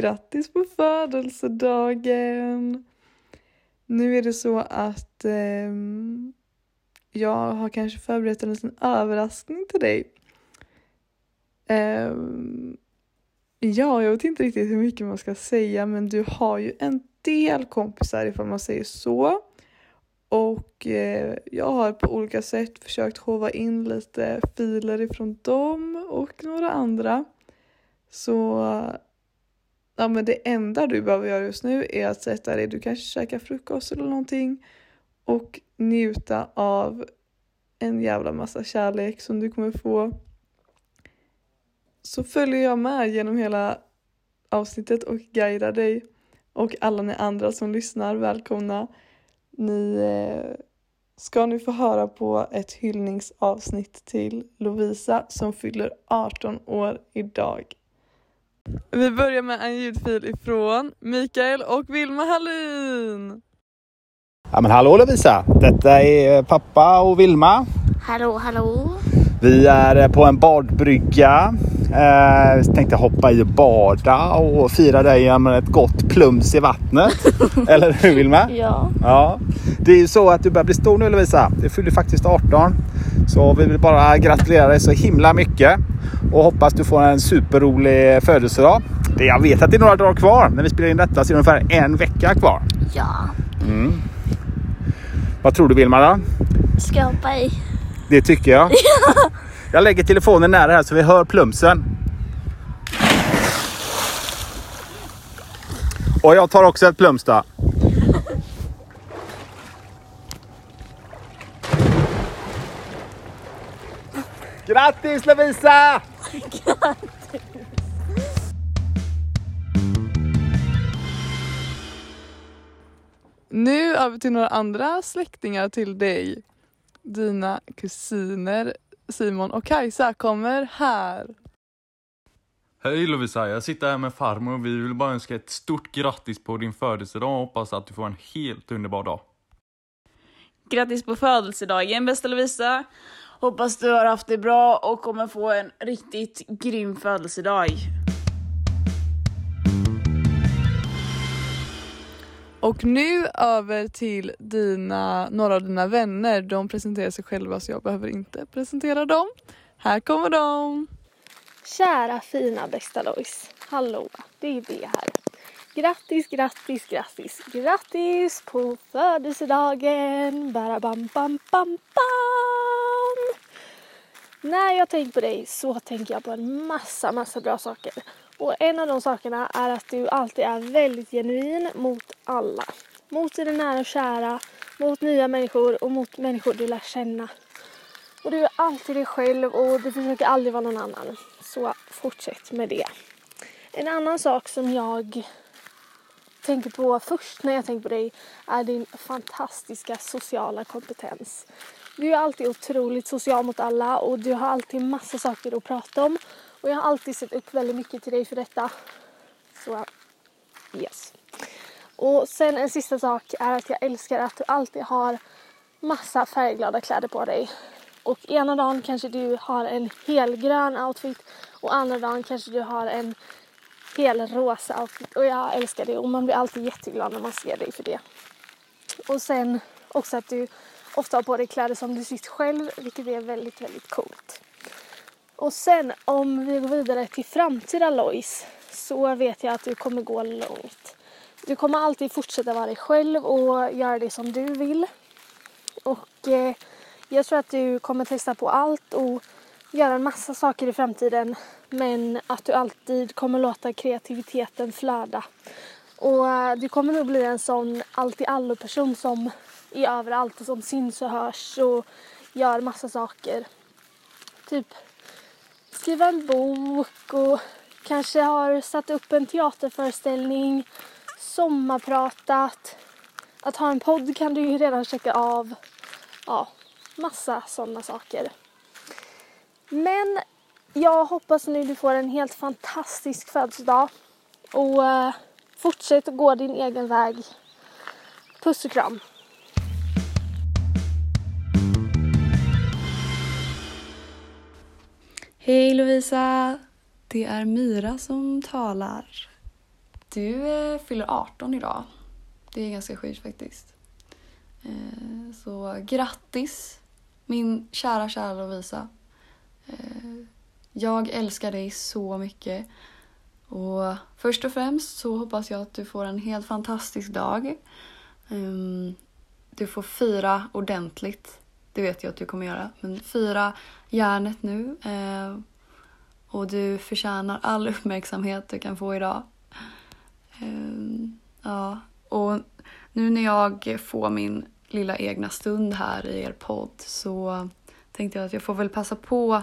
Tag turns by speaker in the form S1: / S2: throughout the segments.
S1: Grattis på födelsedagen! Nu är det så att eh, jag har kanske förberett en liten överraskning till dig. Eh, ja, jag vet inte riktigt hur mycket man ska säga men du har ju en del kompisar ifall man säger så. Och eh, jag har på olika sätt försökt hova in lite filer ifrån dem och några andra. Så ja, men det enda du behöver göra just nu är att sätta dig, du kanske käkar frukost eller någonting och njuta av en jävla massa kärlek som du kommer få. Så följer jag med genom hela avsnittet och guidar dig och alla ni andra som lyssnar, välkomna. Ni eh, ska nu få höra på ett hyllningsavsnitt till Lovisa som fyller 18 år idag. Vi börjar med en ljudfil ifrån Mikael och Vilma Hallin.
S2: Ja men hallå Lovisa! Detta är pappa och Vilma.
S3: Hallå, hallå.
S2: Vi är på en badbrygga. Eh, tänkte hoppa i och bada och fira dig med ett gott plums i vattnet. Eller hur Vilma?
S3: Ja.
S2: Ja. Det är ju så att du börjar bli stor nu Lovisa. Du fyller faktiskt 18. Så vi vill bara gratulera dig så himla mycket. Och hoppas du får en superrolig födelsedag. Det jag vet att det är några dagar kvar. När vi spelar in detta så är det ungefär en vecka kvar.
S3: Ja.
S2: Mm. Vad tror du Vilma då?
S3: Ska jag hoppa i?
S2: Det tycker jag. Jag lägger telefonen nära här så vi hör plumsen. Och jag tar också ett plums då. Grattis Lovisa!
S1: Nu över till några andra släktingar till dig. Dina kusiner Simon och Kajsa kommer här.
S4: Hej Lovisa, jag sitter här med farmor och vi vill bara önska ett stort grattis på din födelsedag och hoppas att du får en helt underbar dag.
S5: Grattis på födelsedagen bästa Lovisa! Hoppas du har haft det bra och kommer få en riktigt grym födelsedag.
S1: Och nu över till dina, några av dina vänner. De presenterar sig själva så jag behöver inte presentera dem. Här kommer de!
S6: Kära fina bästa Lois. Hallå, det är det här. Grattis, grattis, grattis, grattis på födelsedagen. Barabam, bam, bam, bam. När jag tänker på dig så tänker jag på en massa, massa bra saker. Och en av de sakerna är att du alltid är väldigt genuin mot alla. Mot dina nära och kära, mot nya människor och mot människor du lär känna. Och du är alltid dig själv och du försöker aldrig vara någon annan. Så fortsätt med det. En annan sak som jag tänker på först när jag tänker på dig är din fantastiska sociala kompetens. Du är alltid otroligt social mot alla och du har alltid massa saker att prata om. Och jag har alltid sett upp väldigt mycket till dig för detta. Så yes. Och sen en sista sak är att jag älskar att du alltid har massa färgglada kläder på dig. Och ena dagen kanske du har en helgrön outfit och andra dagen kanske du har en hel rosa outfit. Och jag älskar det och man blir alltid jätteglad när man ser dig för det. Och sen också att du ofta har på dig kläder som du sytt själv vilket är väldigt, väldigt coolt. Och sen om vi går vidare till framtida Lois så vet jag att du kommer gå långt. Du kommer alltid fortsätta vara dig själv och göra det som du vill. Och eh, jag tror att du kommer testa på allt och göra en massa saker i framtiden men att du alltid kommer låta kreativiteten flöda. Och eh, du kommer nog bli en sån allt-i-allo-person som är överallt och som syns och hörs och gör massa saker. Typ skriva en bok och kanske har satt upp en teaterföreställning, sommarpratat. Att ha en podd kan du ju redan checka av. Ja, massa sådana saker. Men jag hoppas nu du får en helt fantastisk födelsedag och eh, fortsätt att gå din egen väg. Puss och kram.
S7: Hej Lovisa! Det är Mira som talar. du eh, fyller 18 idag. Det är ganska sjukt faktiskt. Eh, så grattis min kära, kära Lovisa. Eh, jag älskar dig så mycket. Och först och främst så hoppas jag att du får en helt fantastisk dag. Ehm, du får fira ordentligt. Det vet jag att du kommer göra. Men fira järnet nu. Eh, och du förtjänar all uppmärksamhet du kan få idag. Eh, ja, och nu när jag får min lilla egna stund här i er podd så tänkte jag att jag får väl passa på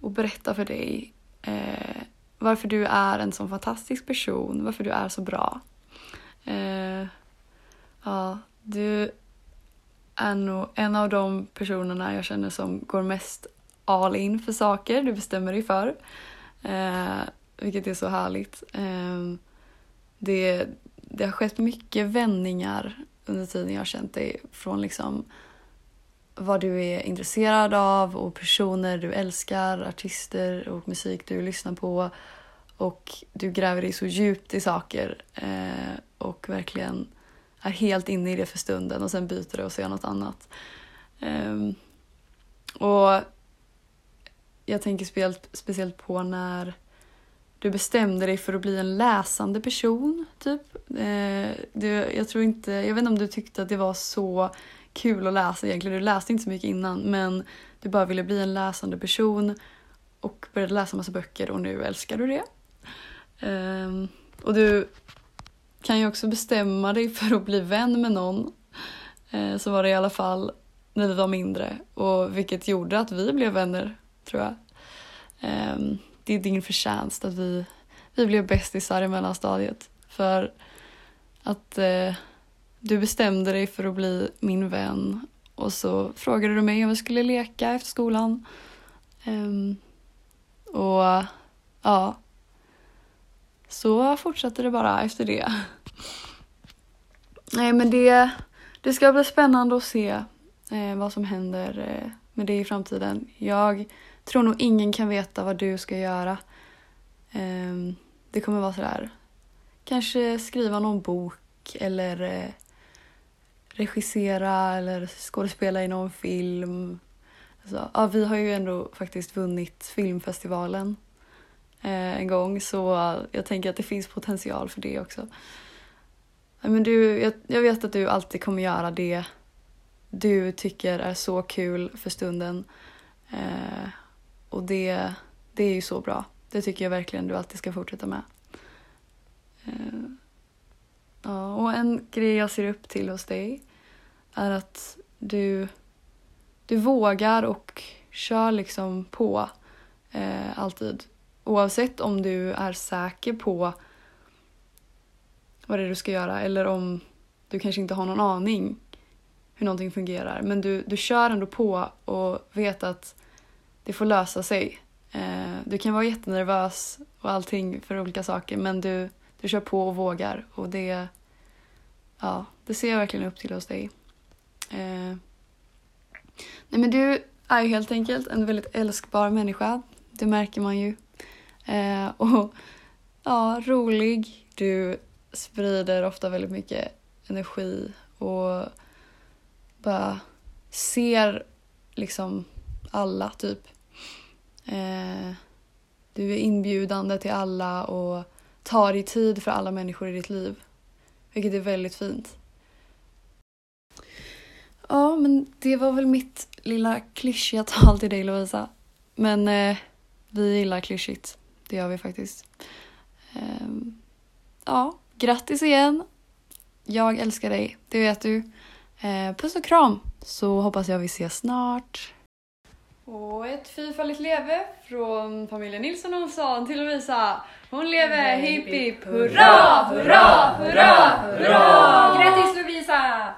S7: och berätta för dig eh, varför du är en sån fantastisk person, varför du är så bra. Eh, ja, du är nog en av de personerna jag känner som går mest all in för saker du bestämmer dig för. Eh, vilket är så härligt. Eh, det, det har skett mycket vändningar under tiden jag har känt dig från liksom vad du är intresserad av och personer du älskar, artister och musik du lyssnar på. Och du gräver dig så djupt i saker eh, och verkligen är helt inne i det för stunden och sen byter du och ser något annat. Um, och jag tänker speciellt, speciellt på när du bestämde dig för att bli en läsande person, typ. Eh, du, jag tror inte, jag vet inte om du tyckte att det var så kul att läsa egentligen. Du läste inte så mycket innan men du bara ville bli en läsande person och började läsa massa böcker och nu älskar du det. Ehm, och du kan ju också bestämma dig för att bli vän med någon. Eh, så var det i alla fall när vi var mindre och vilket gjorde att vi blev vänner tror jag. Ehm, det är din förtjänst att vi, vi blev bästisar i mellanstadiet. För att eh, du bestämde dig för att bli min vän och så frågade du mig om vi skulle leka efter skolan. Um, och ja, så fortsatte det bara efter det. Nej men det, det ska bli spännande att se eh, vad som händer eh, med det i framtiden. Jag tror nog ingen kan veta vad du ska göra. Eh, det kommer vara sådär, kanske skriva någon bok eller eh, regissera eller skådespela i någon film. Alltså, ja, vi har ju ändå faktiskt vunnit filmfestivalen Eh, en gång så jag tänker att det finns potential för det också. Men du, jag, jag vet att du alltid kommer göra det du tycker är så kul för stunden. Eh, och det, det är ju så bra. Det tycker jag verkligen du alltid ska fortsätta med. Eh, ja, och en grej jag ser upp till hos dig är att du, du vågar och kör liksom på eh, alltid. Oavsett om du är säker på vad det är du ska göra eller om du kanske inte har någon aning hur någonting fungerar. Men du, du kör ändå på och vet att det får lösa sig. Eh, du kan vara jättenervös och allting för olika saker men du, du kör på och vågar och det, ja, det ser jag verkligen upp till hos dig. Eh, nej men du är ju helt enkelt en väldigt älskbar människa. Det märker man ju. Eh, och ja, rolig. Du sprider ofta väldigt mycket energi och bara ser liksom alla typ. Eh, du är inbjudande till alla och tar dig tid för alla människor i ditt liv. Vilket är väldigt fint. Ja, men det var väl mitt lilla klyschiga tal till dig Lovisa. Men eh, vi gillar klyschigt. Det gör vi faktiskt. Um, ja, grattis igen. Jag älskar dig, det vet du. Uh, puss och kram, så hoppas jag vi ses snart. Och ett fyrfaldigt leve från familjen Nilsson Olsson till Lovisa. Hon lever, hipp hipp hurra, hurra, hurra, hurra! Grattis Lovisa!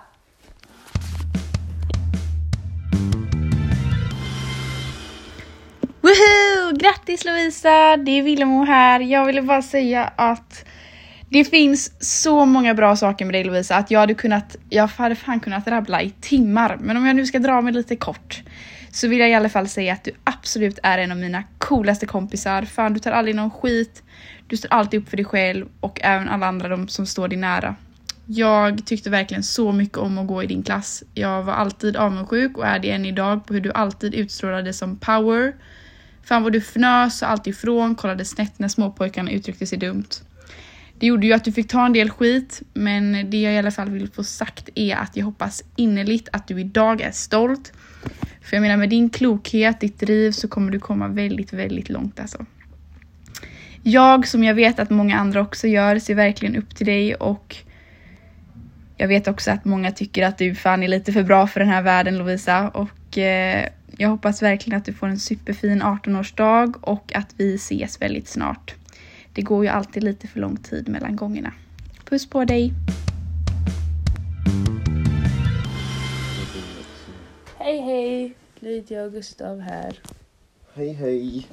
S5: Woohoo! Grattis Lovisa! Det är Villemo här. Jag ville bara säga att det finns så många bra saker med dig Lovisa att jag hade kunnat, jag hade fan kunnat rabbla i timmar. Men om jag nu ska dra mig lite kort
S8: så vill jag i alla fall säga att du absolut är en av mina coolaste kompisar. Fan, du tar aldrig någon skit. Du står alltid upp för dig själv och även alla andra de som står dig nära. Jag tyckte verkligen så mycket om att gå i din klass. Jag var alltid avundsjuk och är det än idag på hur du alltid utstrålade som power. Fan vad du fnös och allt ifrån, kollade snett när småpojkarna uttryckte sig dumt. Det gjorde ju att du fick ta en del skit, men det jag i alla fall vill få sagt är att jag hoppas innerligt att du idag är stolt. För jag menar med din klokhet, ditt driv så kommer du komma väldigt, väldigt långt alltså. Jag, som jag vet att många andra också gör, ser verkligen upp till dig och jag vet också att många tycker att du fan är lite för bra för den här världen Lovisa och eh, jag hoppas verkligen att du får en superfin 18-årsdag och att vi ses väldigt snart. Det går ju alltid lite för lång tid mellan gångerna. Puss på dig!
S5: Hej hej! Lydia och Gustav här.
S9: Hej hej.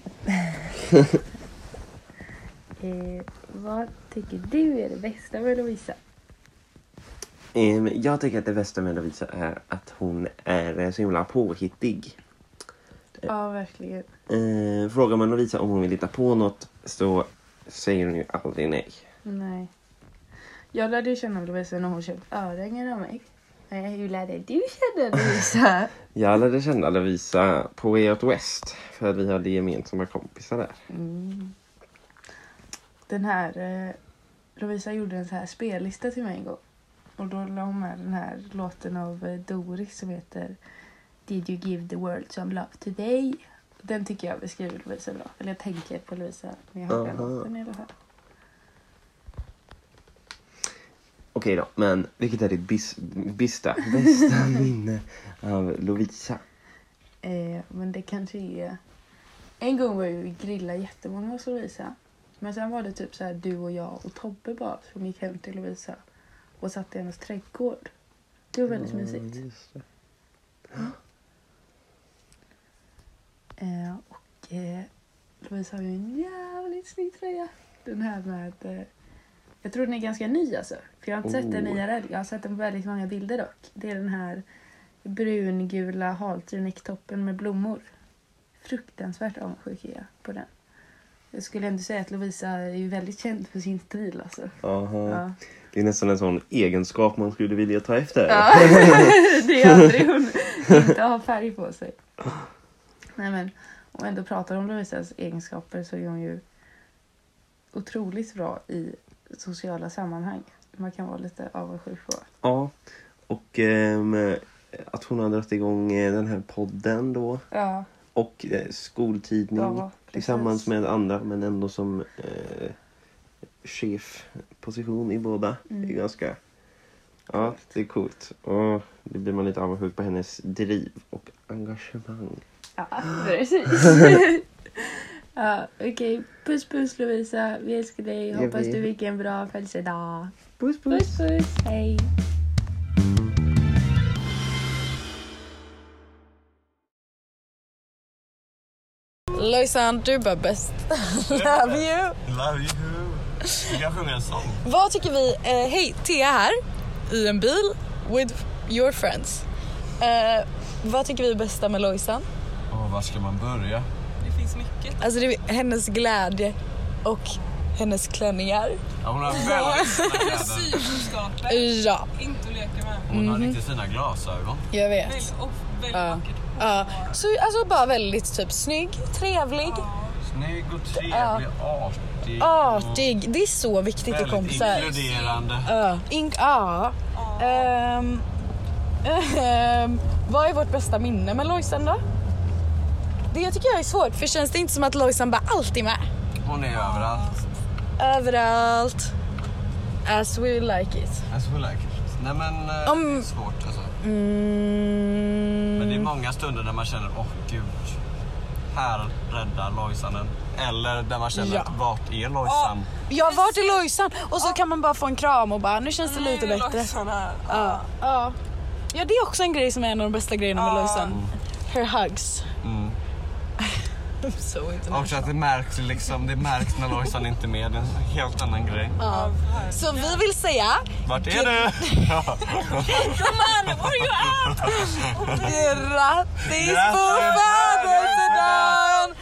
S5: Eh, vad tycker du är det bästa med Lovisa?
S9: Ehm, jag tycker att det bästa med Lovisa är att hon är så himla påhittig.
S5: Ja, verkligen.
S9: Ehm, frågar man Lovisa om hon vill hitta på något så säger hon ju aldrig nej.
S5: Nej. Jag lärde ju känna Lovisa när hon köpte örhängen av mig. Eh, Hur lärde du känna Lovisa?
S9: Jag lärde känna Lovisa på Way Out West för att vi hade gemensamma kompisar där.
S5: Mm. Den här... Eh, Lovisa gjorde en så här spellista till mig en gång. Och då la hon med den här låten av eh, Doris som heter Did you give the world some love today? Den tycker jag beskriver Lovisa bra. Eller jag tänker på Lovisa när jag hör den låten i alla fall.
S9: Okej då, men vilket är ditt bis, bista, bästa minne av Lovisa?
S5: Eh, men det kanske är... En gång var vi grilla jättemånga hos Lovisa. Men sen var det typ så här du och jag och Tobbe bara som gick hem till Lovisa och satt i hennes trädgård. Det var väldigt mysigt. Eh, och eh, Lovisa har ju en jävligt snygg tröja. Den här med... Eh, jag tror den är ganska ny alltså. För jag har inte sett den
S9: Oh.
S5: IRL. Jag har sett den på väldigt många bilder dock. Det är den här brungula halternecktoppen med blommor. Fruktansvärt avundsjuk är jag på den. Jag skulle ändå säga att Lovisa är ju väldigt känd för sin stil alltså.
S9: Aha.
S5: Ja.
S9: Det är nästan en sån egenskap man skulle vilja ta efter.
S5: Ja, det är aldrig hon inte har färg på sig. Nej men, om vi ändå pratar om Lovisas egenskaper så är hon ju otroligt bra i sociala sammanhang. Man kan vara lite avundsjuk på.
S9: Ja, och ehm, att hon har dragit igång eh, den här podden då.
S5: Ja,
S9: Och eh, skoltidning
S5: ja
S9: tillsammans med andra men ändå som eh, chefposition i båda. Det är
S5: Mm.
S9: ganska... Ja, det är coolt. Och det blir man lite avundsjuk på hennes driv och engagemang.
S5: Ja, precis. ja, Okej, puss puss Lovisa. Vi älskar dig. Hoppas du fick en bra födelsedag.
S9: Puss puss!
S5: Puss puss. Hej.
S10: Lojsan, du är bara bäst. Love you!
S4: Love you! Du kan sjunga en sång.
S10: Vad tycker vi? Eh, Hej, Thea här i en bil with your friends. Eh, vad tycker vi är bästa med Lojsan?
S4: Var ska man börja?
S10: Alltså det är hennes glädje och hennes klänningar.
S4: Ja, hon har väldigt fina kläder.
S10: Ja,
S11: Inte att leka med.
S4: Hon har riktigt fina glasögon.
S10: jag vet.
S11: Väldigt, och väldigt
S10: Ja.
S11: vackert.
S10: Ja. Så alltså bara väldigt typ snygg, trevlig,
S4: Snygg och trevlig, artig.
S10: artig. Det är så viktigt i
S4: Väldigt
S10: kompisar.
S4: inkluderande.
S10: Ja. Ink, ja. Ehm, ehm, vad är vårt bästa minne med Lojsan då? Det tycker jag är svårt för känns det inte som att Lojsan bara alltid är med?
S4: Hon är överallt.
S10: Överallt. As we like it.
S4: As we like it. Nej men, eh,
S10: Om-
S4: det är svårt alltså.
S10: Mm.
S4: Men det är många stunder där man känner, åh gud. Här räddar Lojsan en. Eller där man känner,
S10: Ja.
S4: att vart är Lojsan?
S10: Jag var till Lojsan och så kan man bara få en kram och bara nu känns det lite
S11: Nu är
S10: bättre.
S11: Lojsan här.
S10: Ja. Ja. ja, det är också en grej som är en av de bästa grejerna med
S11: Ja.
S10: Lojsan. Her hugs.
S4: Mm.
S10: Så inte
S11: Också att det märks liksom, det märks när Lojsan inte är med. Det är en helt annan grej.
S10: Ja. Så vi vill säga
S11: Vart är du?
S10: Come on, where you at? Grattis på födelsedagen!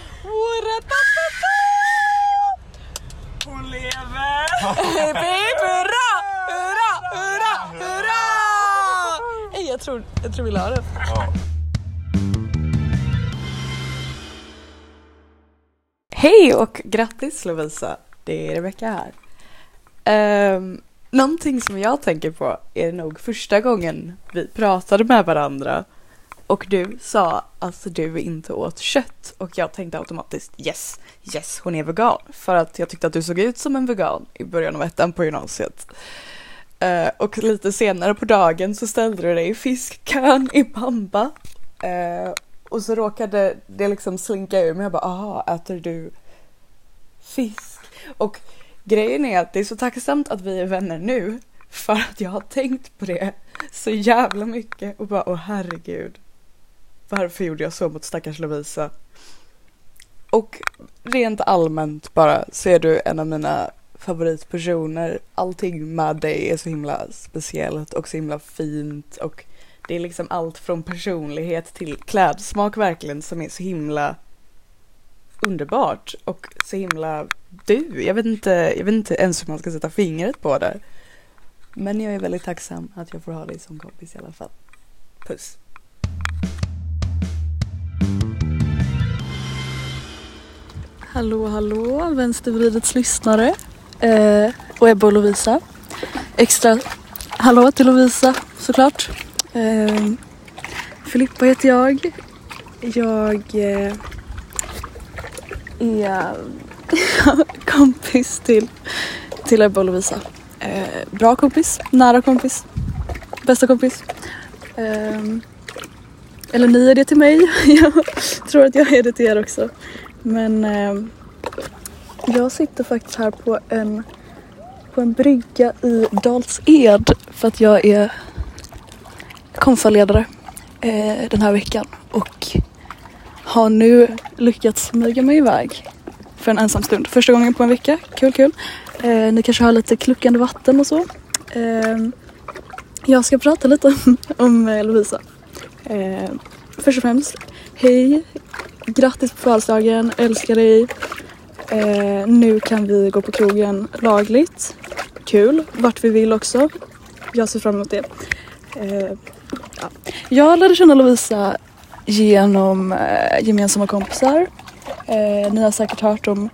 S11: Hon lever!
S10: Hurra! Hurra! Hurra! Hurra! Jag tror, jag tror vi la den.
S12: Hej och grattis Lovisa! Det är Rebecka här. Um, någonting som jag tänker på är nog första gången vi pratade med varandra och du sa att du inte åt kött och jag tänkte automatiskt yes, yes hon är vegan för att jag tyckte att du såg ut som en vegan i början av ettan på gymnasiet. Uh, och lite senare på dagen så ställde du dig i fiskkön i Pampa uh, och så råkade det liksom slinka ur mig. Jag bara, aha, äter du fisk? Och grejen är att det är så tacksamt att vi är vänner nu. För att jag har tänkt på det så jävla mycket och bara, åh herregud. Varför gjorde jag så mot stackars Lovisa? Och rent allmänt bara så är du en av mina favoritpersoner. Allting med dig är så himla speciellt och så himla fint och det är liksom allt från personlighet till klädsmak verkligen som är så himla underbart och så himla du. Jag vet inte, jag vet inte ens hur man ska sätta fingret på det. Men jag är väldigt tacksam att jag får ha dig som kompis i alla fall. Puss.
S13: Hallå, hallå, vänstervridets lyssnare. Eh, och Ebba och Lovisa. Extra hallå till Lovisa såklart. Eh, Filippa heter jag. Jag eh, är kompis till, till Ebba och Lovisa. Eh, bra kompis, nära kompis, bästa kompis. Eh, eller ni är det till mig. jag tror att jag är det till er också. Men eh, jag sitter faktiskt här på en, på en brygga i Dals Ed för att jag är konsertledare eh, den här veckan och har nu lyckats smyga mig iväg för en ensam stund. Första gången på en vecka. Kul, kul. Eh, ni kanske hör lite kluckande vatten och så. Eh, jag ska prata lite om, om eh, Lovisa. Eh, först och främst, hej! Grattis på födelsedagen, älskar dig. Eh, nu kan vi gå på krogen lagligt. Kul, vart vi vill också. Jag ser fram emot det. Eh, ja. Jag lärde känna Lovisa genom eh, gemensamma kompisar. Eh, ni har säkert hört om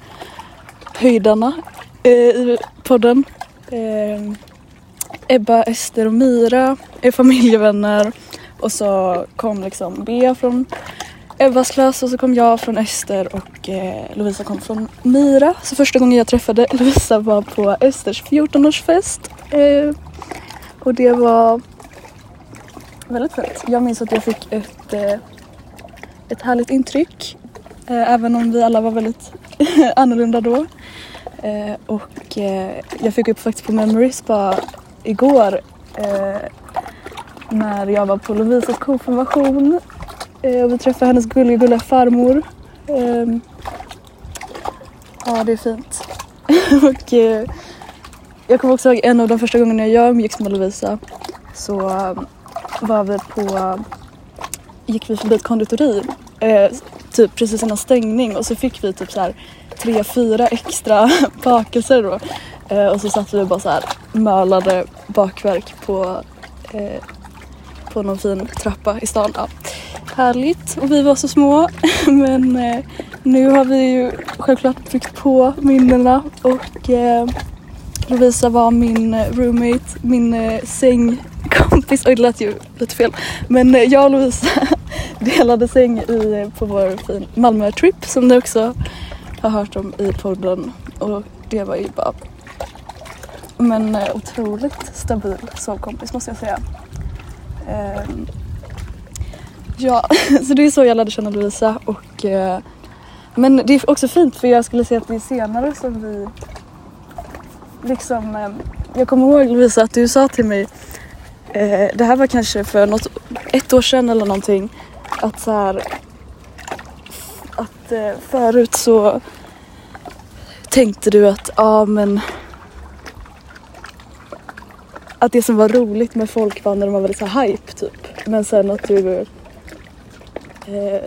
S13: höjdarna eh, i podden. Eh, Ebba, Ester och Mira är familjevänner och så kom liksom Bea från Ebbas klass och så kom jag från Ester och eh, Lovisa kom från Mira. Så första gången jag träffade Lovisa var på Esters 14-årsfest. Eh, och det var väldigt fint. Jag minns att jag fick ett, eh, ett härligt intryck. Eh, även om vi alla var väldigt annorlunda då. Eh, och eh, jag fick upp faktiskt på Memories bara igår eh, när jag var på Lovisas konfirmation eh, och vi träffade hennes gulliga, gulliga farmor. Eh, ja, det är fint. och eh, jag kommer också ihåg en av de första gångerna jag umgicks med Lovisa så eh, var vi på, gick vi förbi ett konditori eh, typ precis innan stängning och så fick vi typ så här tre, fyra extra bakelser då. Eh, och så satt vi och bara så här mölade bakverk på, eh, på någon fin trappa i stan. Ja. Härligt och vi var så små men eh, nu har vi ju självklart byggt på minnena och eh, Lovisa var min eh, roommate, min eh, sängkompis. Oj det lät ju lite fel. Men eh, jag och Lovisa delade säng i, eh, på vår fin Malmö-trip som ni också har hört om i podden. Och det var ju bara men eh, otroligt stabil sovkompis måste jag säga. Ehm, ja, så det är så jag lärde känna Lovisa och eh, men det är också fint för jag skulle säga att det är senare som vi liksom, ehm, jag kommer ihåg Lovisa att du sa till mig, eh, det här var kanske för något, ett år sedan eller någonting, att så här, att eh, förut så tänkte du att ja men att det som var roligt med folk var när de var väldigt så här hype typ. Men sen att du eh,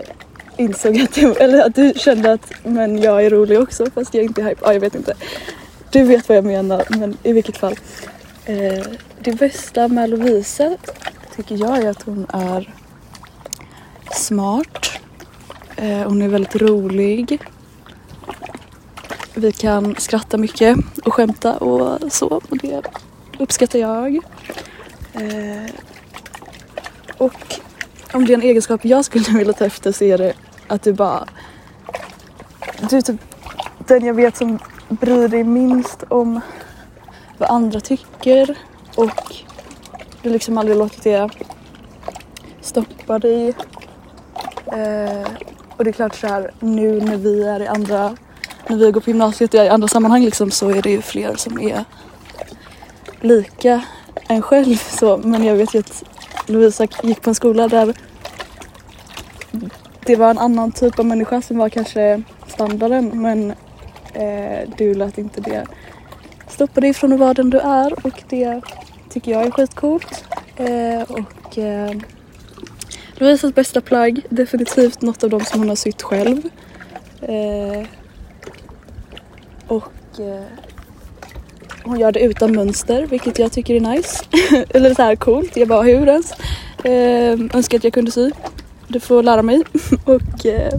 S13: insåg att du, eller att du kände att men jag är rolig också fast jag är inte hype. Ja, jag vet inte. Du vet vad jag menar men i vilket fall. Eh, det bästa med Lovisa tycker jag är att hon är smart. Eh, hon är väldigt rolig. Vi kan skratta mycket och skämta och så och det uppskattar jag. Eh, och om det är en egenskap jag skulle vilja ta efter så är det att du bara... Du är typ den jag vet som bryr dig minst om vad andra tycker och du liksom aldrig låtit det stoppa dig. Eh, och det är klart så här nu när vi är i andra, när vi går på gymnasiet och är i andra sammanhang liksom så är det ju fler som är lika en själv så. Men jag vet ju att Lovisa gick på en skola där det var en annan typ av människa som var kanske standarden men Eh, du lät inte det stoppa dig från att vara den du är och det tycker jag är skitcoolt. Eh, och eh, Lovisas bästa plagg, definitivt något av dem som hon har sytt själv. Eh, och eh, hon gör det utan mönster vilket jag tycker är nice. Eller så här coolt. Jag bara hur ens? Eh, önskar att jag kunde sy. Du får lära mig. och eh,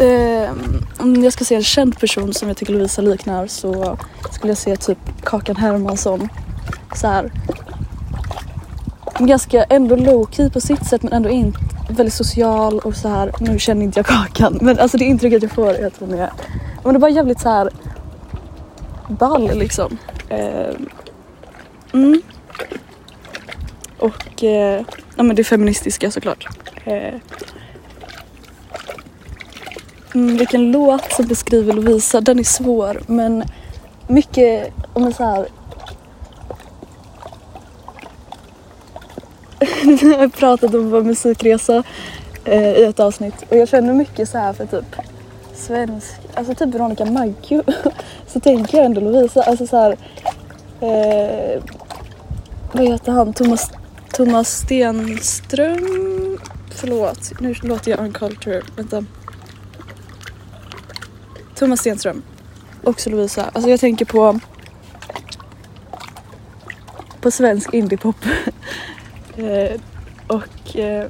S13: eh, om jag ska se en känd person som jag tycker Lovisa liknar så skulle jag säga typ Kakan Hermansson. Så här. Ganska ändå low key på sitt sätt men ändå inte väldigt social och så här. Nu känner inte jag Kakan men alltså det intrycket jag får är att hon är men det var jävligt så här ball liksom. Eh, mm. Och eh, ja, men det feministiska såklart. Eh, mm, vilken låt som beskriver Lovisa, den är svår men mycket om en så här Vi har pratat om vår musikresa eh, i ett avsnitt och jag känner mycket så här för typ svensk, alltså typ Veronica Maggio. Så tänker jag ändå Lovisa, alltså så här eh, vad heter han, Thomas, Thomas Stenström, förlåt nu låter jag uncultured, vänta. Thomas Stenström, också Lovisa, alltså jag tänker på på svensk indiepop eh, och eh,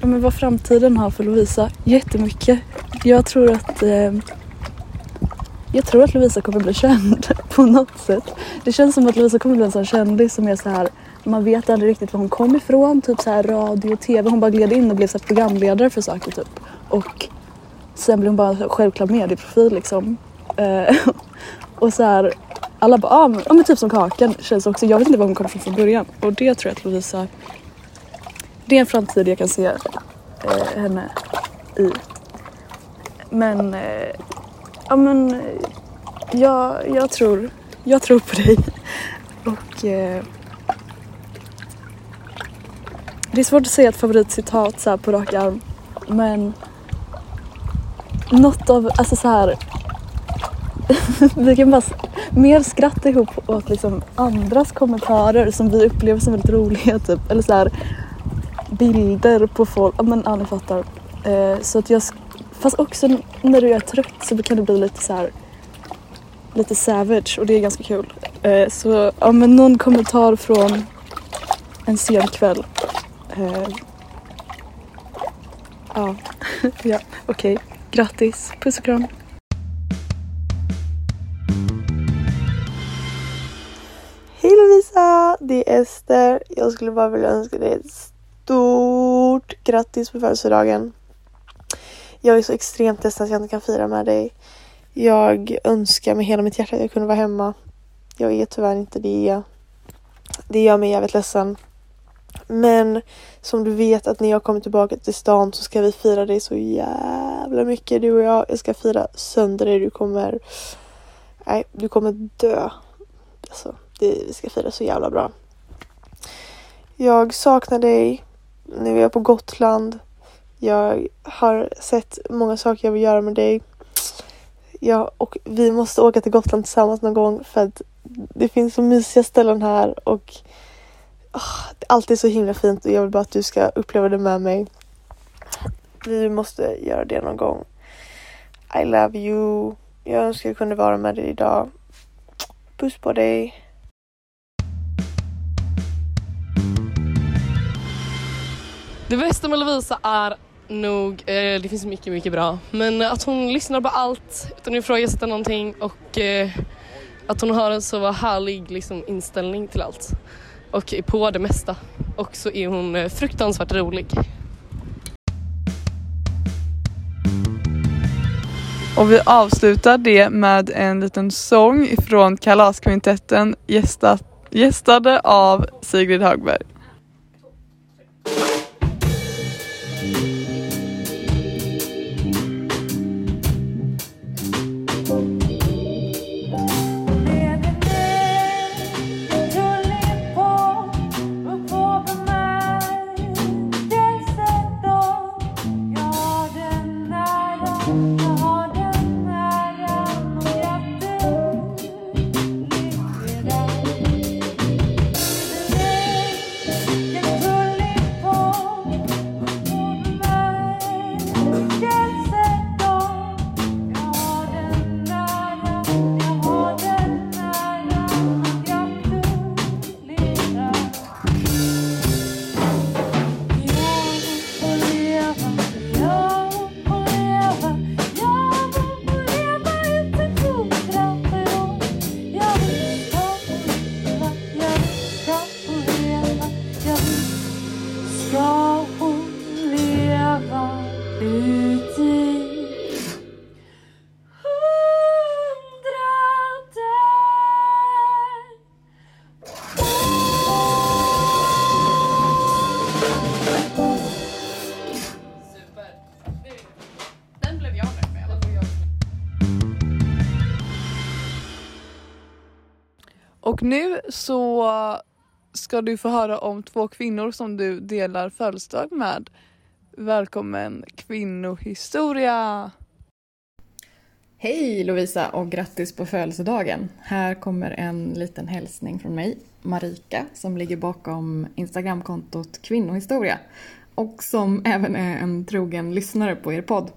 S13: Ja, men vad framtiden har för Lovisa? Jättemycket. Jag tror att eh, jag tror att Lovisa kommer bli känd på något sätt. Det känns som att Lovisa kommer bli en sån kändis som är så här man vet aldrig riktigt var hon kom ifrån, typ så här radio och tv. Hon bara gled in och blev så här programledare för saker typ. Och sen blev hon bara en självklar medieprofil liksom. Eh, och så här, alla bara, ah, men, ah, men typ som Kakan känns också. Jag vet inte var hon kom ifrån från början. Och det tror jag att Lovisa det är en framtid jag kan se eh, henne i. Men, eh, ja men, eh, jag, jag, tror, jag tror på dig. Och eh, det är svårt att säga ett favoritcitat så här på rak arm. Men något av, alltså så här. vi kan bara mer skratta ihop åt liksom andras kommentarer som vi upplever som väldigt roliga typ. Eller så här, bilder på folk. Ja men ja, ni fattar. Eh, så att jag, fast också när du är trött så kan det bli lite så här lite savage och det är ganska kul. Eh, så ja men någon kommentar från en sen kväll. Eh, ja, ja okej. Okay. Grattis, puss och kram.
S1: Hej Lovisa! Det är Ester. Jag skulle bara vilja önska dig ett stort grattis på födelsedagen. Jag är så extremt ledsen att jag inte kan fira med dig. Jag önskar med hela mitt hjärta att jag kunde vara hemma. Jag är tyvärr inte det. Det gör mig jävligt ledsen. Men som du vet att när jag kommer tillbaka till stan så ska vi fira dig så jävla mycket du och jag. Jag ska fira sönder dig. Du kommer... Nej, du kommer dö. Alltså, det, vi ska fira så jävla bra. Jag saknar dig
S14: nu är jag på Gotland. Jag har sett många saker jag vill göra med dig. Ja, och vi måste åka till Gotland tillsammans någon gång för att det finns så mysiga ställen här och oh, det är alltid så himla fint och jag vill bara att du ska uppleva det med mig. Vi måste göra det någon gång. I love you. Jag önskar jag kunde vara med dig idag. Puss på dig.
S15: Det bästa med Lovisa är nog, eh, det finns mycket, mycket bra, men att hon lyssnar på allt utan att ifrågasätta någonting och eh, att hon har en så härlig liksom, inställning till allt och är på det mesta. Och så är hon eh, fruktansvärt rolig.
S14: Och vi avslutar det med en liten sång ifrån Kalaskvintetten gästat, gästade av Sigrid Hagberg. Nu så ska du få höra om två kvinnor som du delar födelsedag med. Välkommen kvinnohistoria!
S16: Hej Lovisa och grattis på födelsedagen. Här kommer en liten hälsning från mig, Marika, som ligger bakom Instagramkontot Kvinnohistoria och som även är en trogen lyssnare på er podd.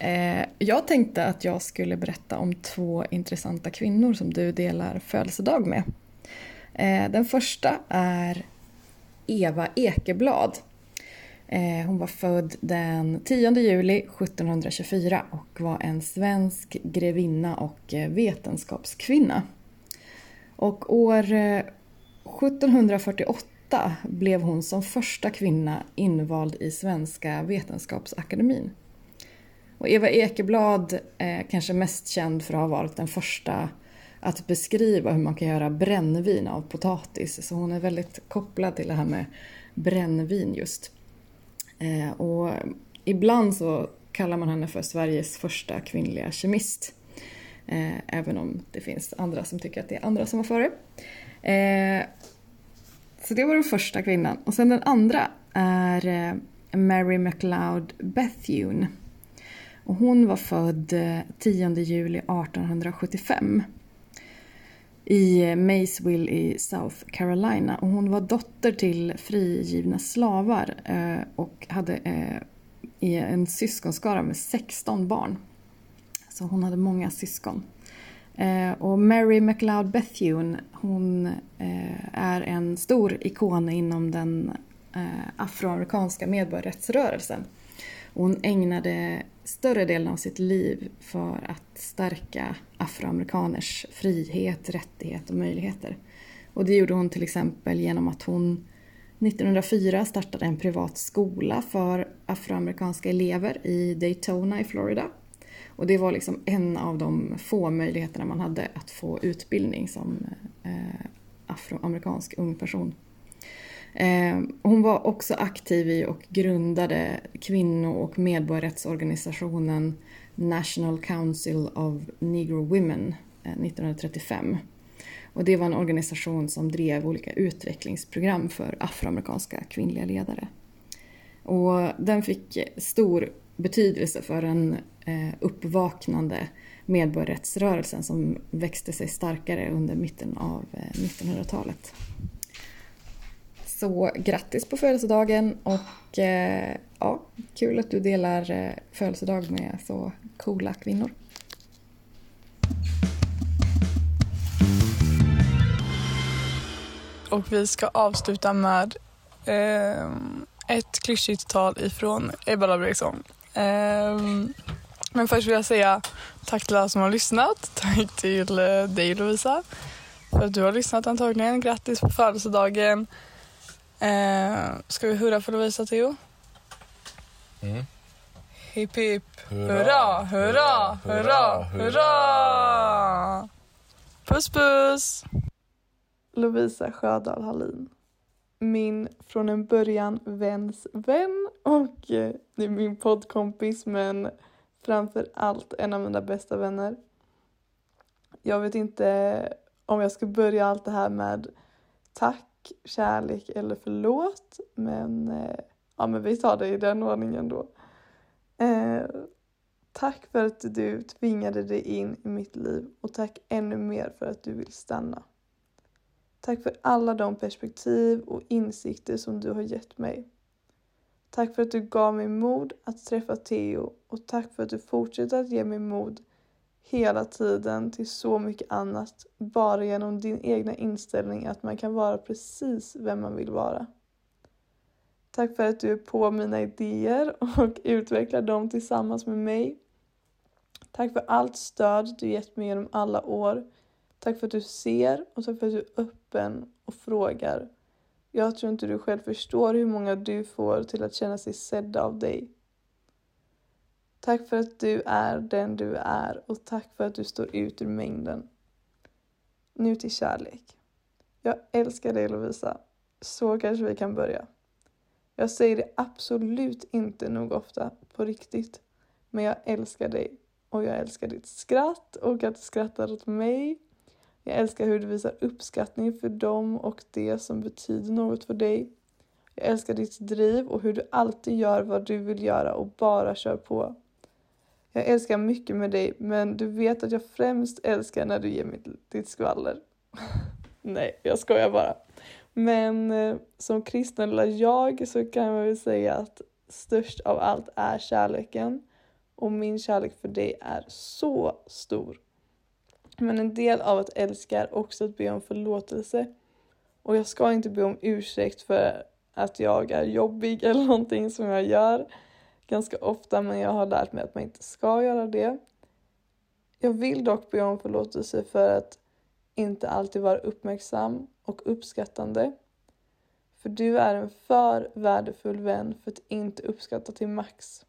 S16: Eh, Jag tänkte att jag skulle berätta om två intressanta kvinnor som du delar födelsedag med. Eh, Den första är Eva Ekeblad. Eh, Hon var född den 10 juli 1724 och var en svensk grevinna och eh, vetenskapskvinna. Och år eh, 1748 blev hon som första kvinna invald i Svenska Vetenskapsakademin. Och Eva Ekeblad är kanske mest känd för att ha varit den första att beskriva hur man kan göra brännvin av potatis. Så hon är väldigt kopplad till det här med brännvin just. Eh, och ibland så kallar man henne för Sveriges första kvinnliga kemist. Eh, även om det finns andra som tycker att det är andra som var före. Så det var den första kvinnan. Och sen den andra är Mary MacLeod Bethune. Och hon var född eh, 10 juli 1875 i eh, Maysville i South Carolina. Och hon var dotter till frigivna slavar eh, och hade en syskonskara med 16 barn. Så hon hade många syskon. Och Mary MacLeod Bethune, hon är en stor ikon inom den afroamerikanska medborgarrättsrörelsen. Och Hon ägnade större delen av sitt liv för att stärka afroamerikaners frihet, rättighet och möjligheter. Och det gjorde hon till exempel genom att hon 1904 startade en privat skola för afroamerikanska elever i Daytona i Florida. Och det var liksom en av de få möjligheterna man hade att få utbildning som eh, afroamerikansk ung person. Eh, hon var också aktiv i och grundade kvinno och medborgarrättsorganisationen National Council of Negro Women eh, 1935. Och det var en organisation som drev olika utvecklingsprogram för afroamerikanska kvinnliga ledare. Och den fick stor betydelse för den eh, uppvaknande medborgarrättsrörelsen som växte sig starkare under mitten av 1900-talet. Så grattis på födelsedagen och eh, ja, kul att du delar eh, födelsedag med så coola kvinnor.
S1: Och vi ska avsluta med eh, ett klyschigt tal ifrån Ebba Labraksson. Eh, men först vill jag säga tack till alla som har lyssnat. Tack till eh, dig Lovisa för att du har lyssnat antagligen. Grattis på födelsedagen. Eh, ska vi hurra för Lovisa Theo?
S11: Mm.
S1: Hipp hipp hurra, hurra, hurra, hurra! Puss puss! Lovisa Sjödahl Hallin. Min från en början väns vän och eh, det är min poddkompis men framför allt en av mina bästa vänner. Jag vet inte om jag ska börja allt det här med tack, kärlek eller förlåt men, eh, ja, men vi tar det i den ordningen då. Eh, tack för att du tvingade dig in i mitt liv och tack ännu mer för att du vill stanna. Tack för alla de perspektiv och insikter som du har gett mig. Tack för att du gav mig mod att träffa Theo och tack för att du fortsätter att ge mig mod hela tiden till så mycket annat bara genom din egna inställning att man kan vara precis vem man vill vara. Tack för att du är på mina idéer och utvecklar dem tillsammans med mig. Tack för allt stöd du gett mig genom alla år. Tack för att du ser och tack för att du är öppen och frågar. Jag tror inte du själv förstår hur många du får till att känna sig sedda av dig. Tack för att du är den du är och tack för att du står ut ur mängden. Nu till kärlek. Jag älskar dig Lovisa. Så kanske vi kan börja. Jag säger det absolut inte nog ofta, på riktigt. Men jag älskar dig och jag älskar ditt skratt och att du skrattar åt mig. Jag älskar hur du visar uppskattning för dem och det som betyder något för dig. Jag älskar ditt driv och hur du alltid gör vad du vill göra och bara kör på. Jag älskar mycket med dig men du vet att jag främst älskar när du ger mig ditt skvaller. Nej, jag skojar bara. Men eh, som kristen lilla jag så kan man väl säga att störst av allt är kärleken. Och min kärlek för dig är så stor. Men en del av att älska är också att be om förlåtelse. Och jag ska inte be om ursäkt för att jag är jobbig eller någonting som jag gör ganska ofta men jag har lärt mig att man inte ska göra det. Jag vill dock be om förlåtelse för att inte alltid vara uppmärksam och uppskattande. För du är en för värdefull vän för att inte uppskatta till max.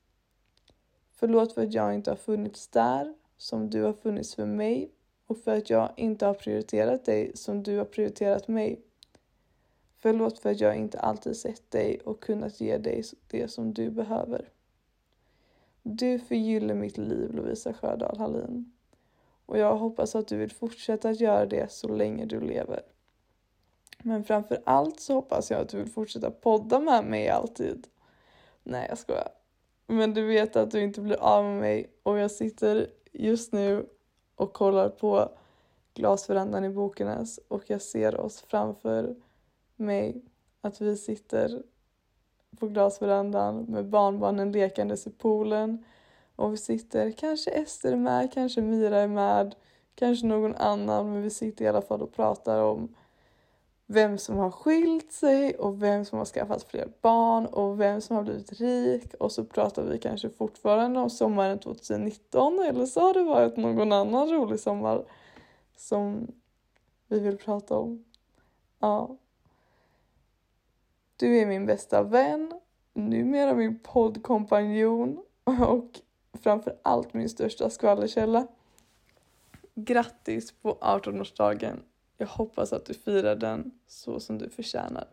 S1: Förlåt för att jag inte har funnits där som du har funnits för mig och för att jag inte har prioriterat dig som du har prioriterat mig. Förlåt för att jag inte alltid sett dig och kunnat ge dig det som du behöver. Du förgyller mitt liv Lovisa Sjödahl Hallin och jag hoppas att du vill fortsätta att göra det så länge du lever. Men framför allt så hoppas jag att du vill fortsätta podda med mig alltid. Nej, jag skojar. Men du vet att du inte blir av med mig och jag sitter just nu och kollar på glasverandan i Bokenäs och jag ser oss framför mig att vi sitter på glasverandan med barnbarnen lekandes i poolen och vi sitter, kanske Ester är med, kanske Mira är med, kanske någon annan men vi sitter i alla fall och pratar om vem som har skilt sig och vem som har skaffat fler barn och vem som har blivit rik och så pratar vi kanske fortfarande om sommaren 2019 eller så har det varit någon annan rolig sommar som vi vill prata om. Ja. Du är min bästa vän, numera min poddkompanjon och framför allt min största skvallerkälla. Grattis på 18-årsdagen! Jag hoppas att du firar den så som du förtjänar.